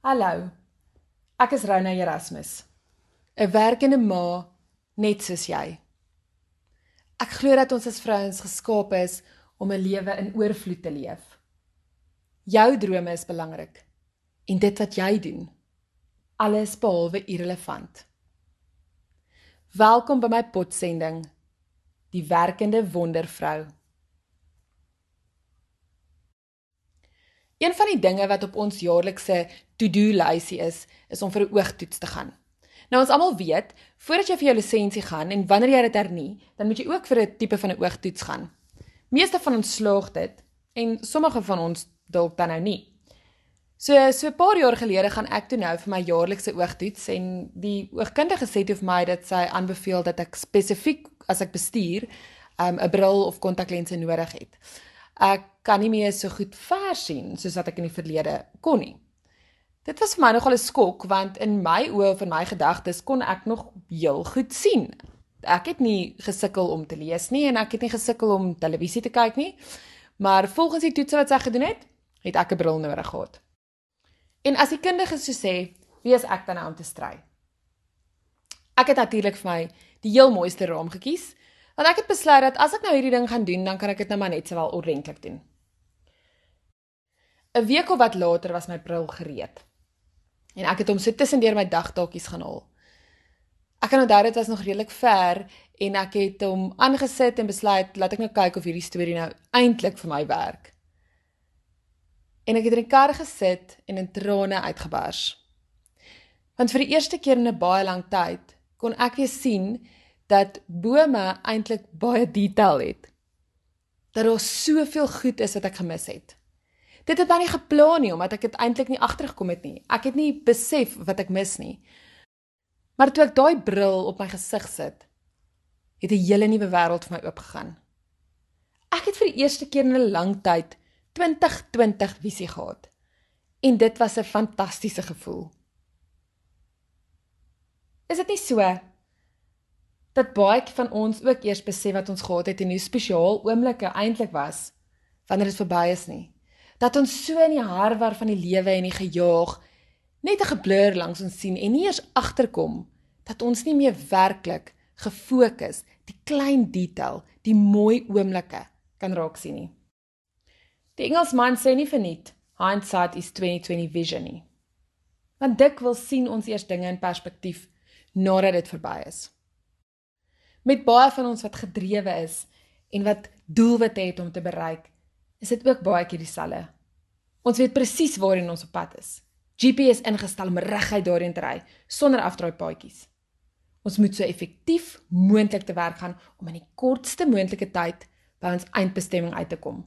Hallo. Ek is Rona Erasmus. 'n Werkende ma net soos jy. Ek glo dat ons as vrouens geskaap is om 'n lewe in oorvloed te leef. Jou drome is belangrik en dit wat jy doen, alles behalwe irrelevant. Welkom by my potsending, die werkende wondervrou. Een van die dinge wat op ons jaarlikse to-do lysie is, is om vir 'n oogtoets te gaan. Nou ons almal weet, voordat jy vir jou lisensie gaan en wanneer jy dit hernie, dan moet jy ook vir 'n tipe van 'n oogtoets gaan. Meeste van ons slaag dit en sommige van ons dalk dan nou nie. So so 'n paar jaar gelede gaan ek toe nou vir my jaarlikse oogtoets en die oogkundige sê toe vir my dat sy aanbeveel dat ek spesifiek as ek bestuur um, 'n um, bril of kontaklense nodig het. Ek kan nie meer so goed ver sien soos wat ek in die verlede kon nie. Dit was vir my nogal 'n skok want in my oë of in my gedagtes kon ek nog heel goed sien. Ek het nie gesukkel om te lees nie en ek het nie gesukkel om televisie te kyk nie. Maar volgens die toetse wat sy gedoen het, het ek 'n bril nodig gehad. En as die kundige so sê, wie is ek dan nou om te stry? Ek het natuurlik vir my die heel mooiste raam gekies, want ek het besluit dat as ek nou hierdie ding gaan doen, dan kan ek dit nou maar net sowel ordentlik doen. 'n Week of wat later was my bril gereed. En ek het hom so tussendeur my dagtaakies gaan haal. Ek kan onthou dit was nog redelik ver en ek het hom aangesit en besluit laat ek nou kyk of hierdie storie nou eintlik vir my werk en ek het in die kar gesit en in trane uitgebars. Want vir die eerste keer in 'n baie lang tyd kon ek weer sien dat bome eintlik baie detail het. Dat daar soveel goed is wat ek gemis het. Dit het my nie geplan nie omdat ek dit eintlik nie agtergekom het nie. Ek het nie besef wat ek mis nie. Maar toe ek daai bril op my gesig sit, het 'n hele nuwe wêreld vir my oopgegaan. Ek het vir die eerste keer in 'n lang tyd 2020 visie gehad. En dit was 'n fantastiese gevoel. Is dit nie so dat baie van ons ook eers besef wat ons gehad het en hoe spesiaal oomblikke eintlik was wanneer dit verby is nie? Dat ons so in die harwar van die lewe en die gejaag net 'n geblur langs ons sien en nie eers agterkom dat ons nie meer werklik gefokus die klein detail, die mooi oomblikke kan raak sien nie. Die Engelsman sê nie verniet hindsight is 2020 vision nie. Want dikwels sien ons eers dinge in perspektief nadat dit verby is. Met baie van ons wat gedrewe is en wat doelwitte het om te bereik, is dit ook baie keer dieselfde. Ons weet presies waarheen ons op pad is. GPS ingestel om reguit daarin te ry sonder afdraai paadjies. Ons moet so effektief moontlik te werk gaan om in die kortste moontlike tyd by ons eindbestemming uit te kom.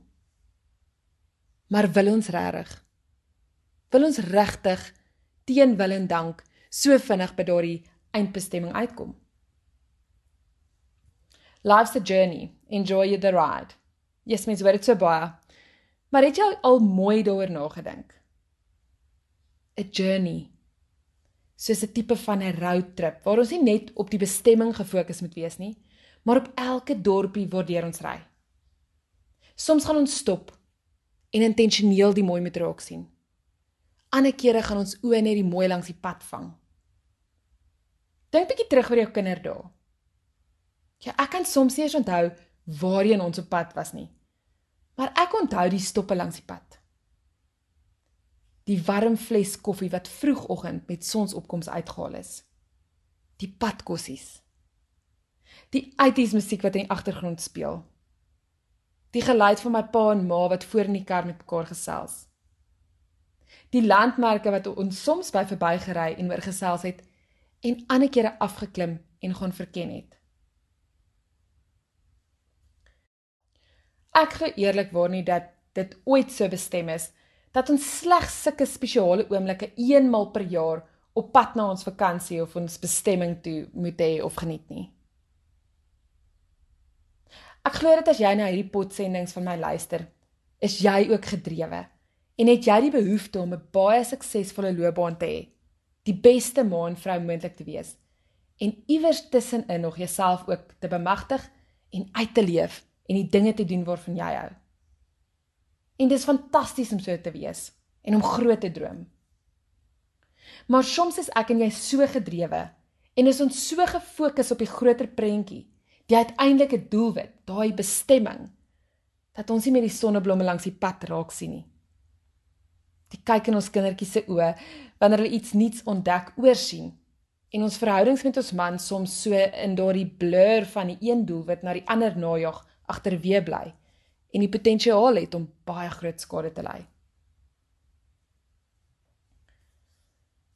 Maar wil ons regtig? Wil ons regtig teen wil en dank so vinnig by daardie eindbestemming uitkom? Life's a journey. Enjoy the ride. Yes, mens weet dit so baie. Maar het jy al mooi daaroor nagedink? A journey. Soos 'n tipe van 'n roadtrip waar ons nie net op die bestemming gefokus moet wees nie, maar op elke dorpie waardeur ons ry. Soms gaan ons stop en intentioneel die mooi moet raak sien. Ander kere gaan ons oë net die mooi langs die pad vang. Dink bietjie terug oor jou kinderdae. Ja, ek kan soms nie eens onthou waarheen ons op pad was nie. Maar ek onthou die stoppe langs die pad. Die warm fles koffie wat vroegoggend met sonsopkoms uitgehaal is. Die padkossies. Die 80s musiek wat in die agtergrond speel die geluid van my pa en ma wat voor in die kar met mekaar gesels. Die landmerke wat ons soms by verbygery en oor gesels het en ander kere afgeklim en gaan verken het. Ek glo eerlikwaar nie dat dit ooit so bestem is dat ons slegs sulke spesiale oomblikke eenmal per jaar op pad na ons vakansie of ons bestemming toe moet hê of geniet nie. Ek glo dat as jy na hierdie potsendings van my luister, is jy ook gedrewe en het jy die behoefte om 'n baie suksesvolle loopbaan te hê, die beste man vrou moontlik te wees en iewers tussenin nog jouself ook te bemagtig en uit te leef en die dinge te doen waarvan jy hou. En dis fantasties om so te wees en om groot te droom. Maar soms is ek en jy so gedrewe en is ons so gefokus op die groter prentjie, die uiteindelike doelwit, daai bestemming, dat ons nie meer die sonneblomme langs die pad raak sien nie. Die kyk in ons kindertjies se oë wanneer hulle iets nuuts ontdek, oorsien en ons verhoudings met ons man soms so in daardie blur van die een doelwit na die ander najag agterweë bly en die potensiaal het om baie groot skade te ly.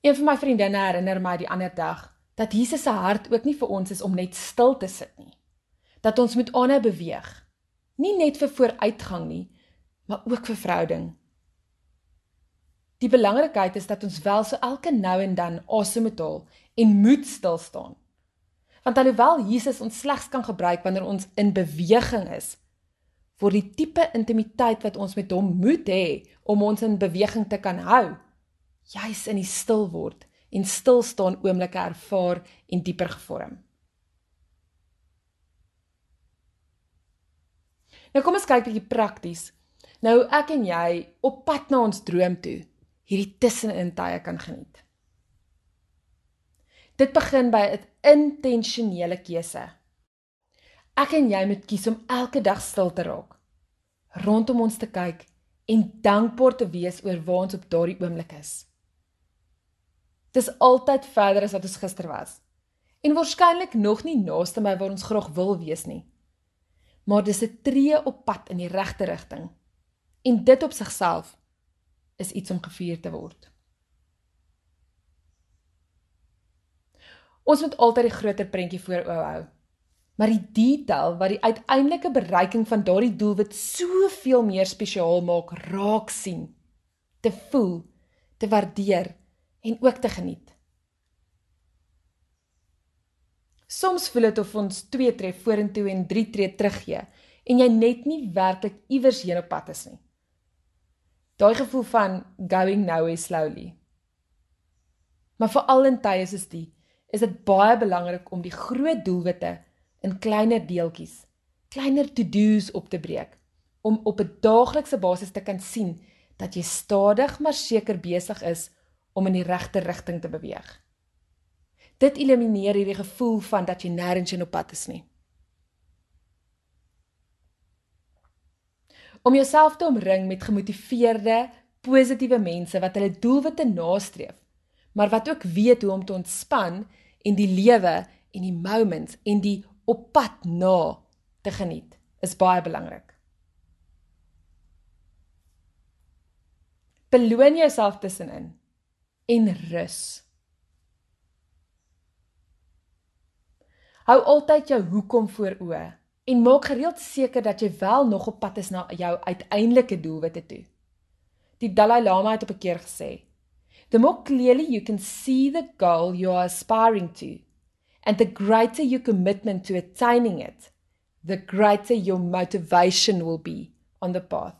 Een van my vriendinne herinner my die ander dag dat Jesus se hart ook nie vir ons is om net stil te sit nie. Dat ons moet aanhou beweeg. Nie net vir vooruitgang nie, maar ook vir verhouding. Die belangrikheid is dat ons wel so elke nou en dan asem moet haal en moet stil staan. Want alhoewel Jesus ons slegs kan gebruik wanneer ons in beweging is, vir die tipe intimiteit wat ons met hom moet hê om ons in beweging te kan hou, juis in die stil word en stil staan oomblikke ervaar en dieper gevorm. Nou kom ons kyk bietjie prakties. Nou ek en jy op pad na ons droom toe, hierdie tussenin tye kan geniet. Dit begin by 'n intentionele keuse. Ek en jy moet kies om elke dag stil te raak, rondom ons te kyk en dankbaar te wees oor waar ons op daardie oomblik is. Dis altyd verder as wat ons gister was en waarskynlik nog nie naaste by waar ons graag wil wees nie. Maar dis 'n tree op pad in die regte rigting. En dit op sigself is iets om gevier te word. Ons moet altyd die groter prentjie voor oë hou. Maar die detail wat die uiteindelike bereiking van daardie doelwit soveel meer spesiaal maak, raak sien, te voel, te waardeer en ook te geniet. Soms voel dit of ons 2 tree vorentoe en 3 tree teruggee en jy net nie werklik iewers heen op pad is nie. Daai gevoel van going nowhere slowly. Maar vir al in tye is dit is dit baie belangrik om die groot doelwitte in kleiner deeltjies, kleiner to-do's op te breek om op 'n daaglikse basis te kan sien dat jy stadig maar seker besig is om in die regte rigting te beweeg. Dit elimineer hierdie gevoel van dat jy nêrens in op pad is nie. Om jouself te omring met gemotiveerde, positiewe mense wat hulle doelwitte nastreef, maar wat ook weet hoe om te ontspan en die lewe en die moments en die op pad na te geniet is baie belangrik. Beloon jouself tussenin en rus. Hou altyd jou hoekom voor oë en maak gereeld seker dat jy wel nog op pad is na jou uiteindelike doelwitte toe. Die Dalai Lama het op 'n keer gesê: The more clearly you can see the goal you are aspiring to, and the greater your commitment to attaining it, the greater your motivation will be on the path.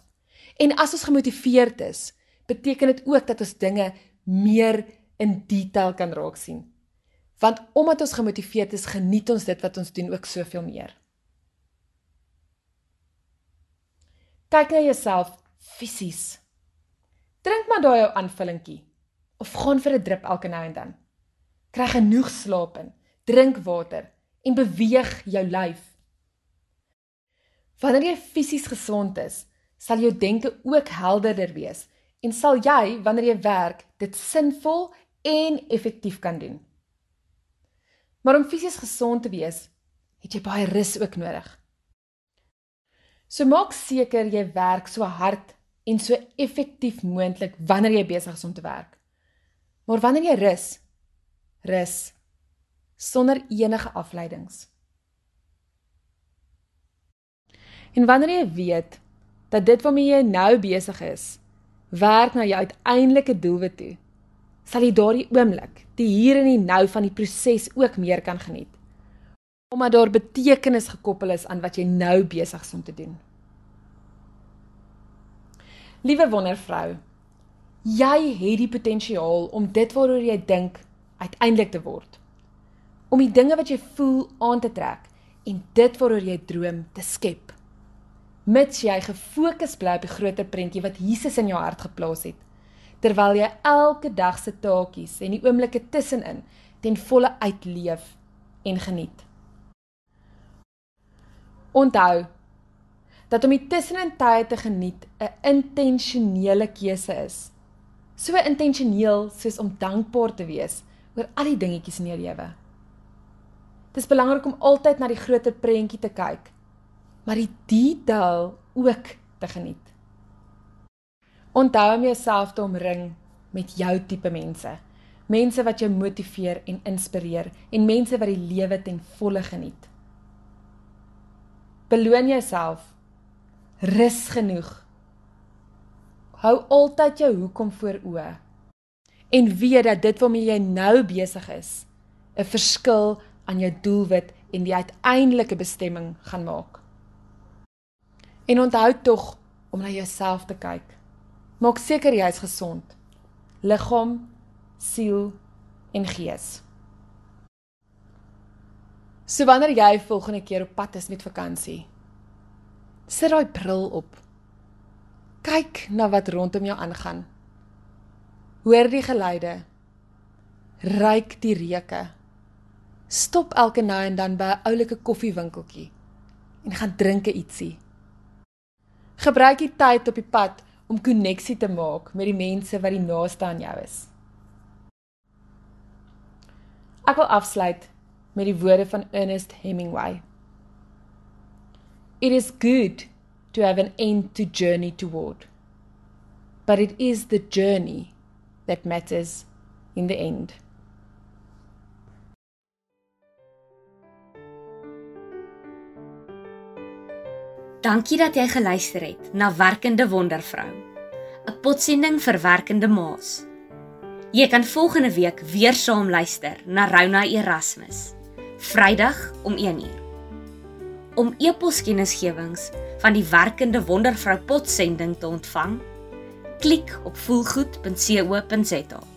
En as ons gemotiveerd is, beteken dit ook dat ons dinge meer in detail kan raak sien. Want omdat ons gemotiveerd is, geniet ons dit wat ons doen ook soveel meer. Kyk na jouself fisies. Drink maar daai jou aanvullingkie of gaan vir 'n drup elke nou en dan. Kry genoeg slaap in, drink water en beweeg jou lyf. Wanneer jy fisies gesond is, sal jou denke ook helderder wees en sal jy wanneer jy werk dit sinvol en effektief kan doen. Maar om fisies gesond te wees, het jy baie rus ook nodig. So maak seker jy werk so hard en so effektief moontlik wanneer jy besig is om te werk. Maar wanneer jy rus, rus sonder enige afleidings. En wanneer jy weet dat dit waarmee jy nou besig is, werk na jou uiteindelike doelwit toe, sal jy daardie oomblik, die hier en die nou van die proses ook meer kan geniet. Omdat daar betekenis gekoppel is aan wat jy nou besig is om te doen. Liewe wondervrou, jy het die potensiaal om dit waaroor jy dink uiteindelik te word. Om die dinge wat jy voel aan te trek en dit waaroor jy droom te skep. Mits jy gefokus bly op die groter prentjie wat Jesus in jou hart geplaas het, terwyl jy elke dag se taakies en die oomblikke tussenin ten volle uitleef en geniet. Onthou dat om die tussenin tye te geniet 'n intentionele keuse is. So intentioneel soos om dankbaar te wees oor al die dingetjies in jou lewe. Dit is belangrik om altyd na die groter prentjie te kyk, maar die detail ook te geniet. Onthou om jouself te omring met jou tipe mense. Mense wat jou motiveer en inspireer en mense wat die lewe ten volle geniet. Beloon jouself. Rus genoeg. Hou altyd jou hoekom voor oë. En weet dat dit waarmee jy nou besig is, 'n verskil aan jou doelwit en die uiteindelike bestemming gaan maak. En onthou tog om na jouself te kyk. Maak seker jy is gesond. Liggaam, siel en gees. So wanneer jy volgende keer op pad is met vakansie, sit daai bril op. Kyk na wat rondom jou aangaan. Hoor die geluide. Ruik die reuke. Stop elke nou en dan by 'n oulike koffiewinkeltjie en gaan drink 'n ietsie. Gebruik die tyd op die pad om koneksie te maak met die mense wat die naaste aan jou is. Ek wil afsluit met die woorde van Ernest Hemingway. It is good to have an end to journey toward. But it is the journey that matters in the end. Dankie dat jy geluister het na Werkende Wondervrou. 'n Potsending vir werkende ma's. Jy kan volgende week weer saam luister na Rona Erasmus. Vrydag om 1uur. Om e-poskennisgewings van die Werkende Wondervrou potsending te ontvang, klik op voelgoed.co.za.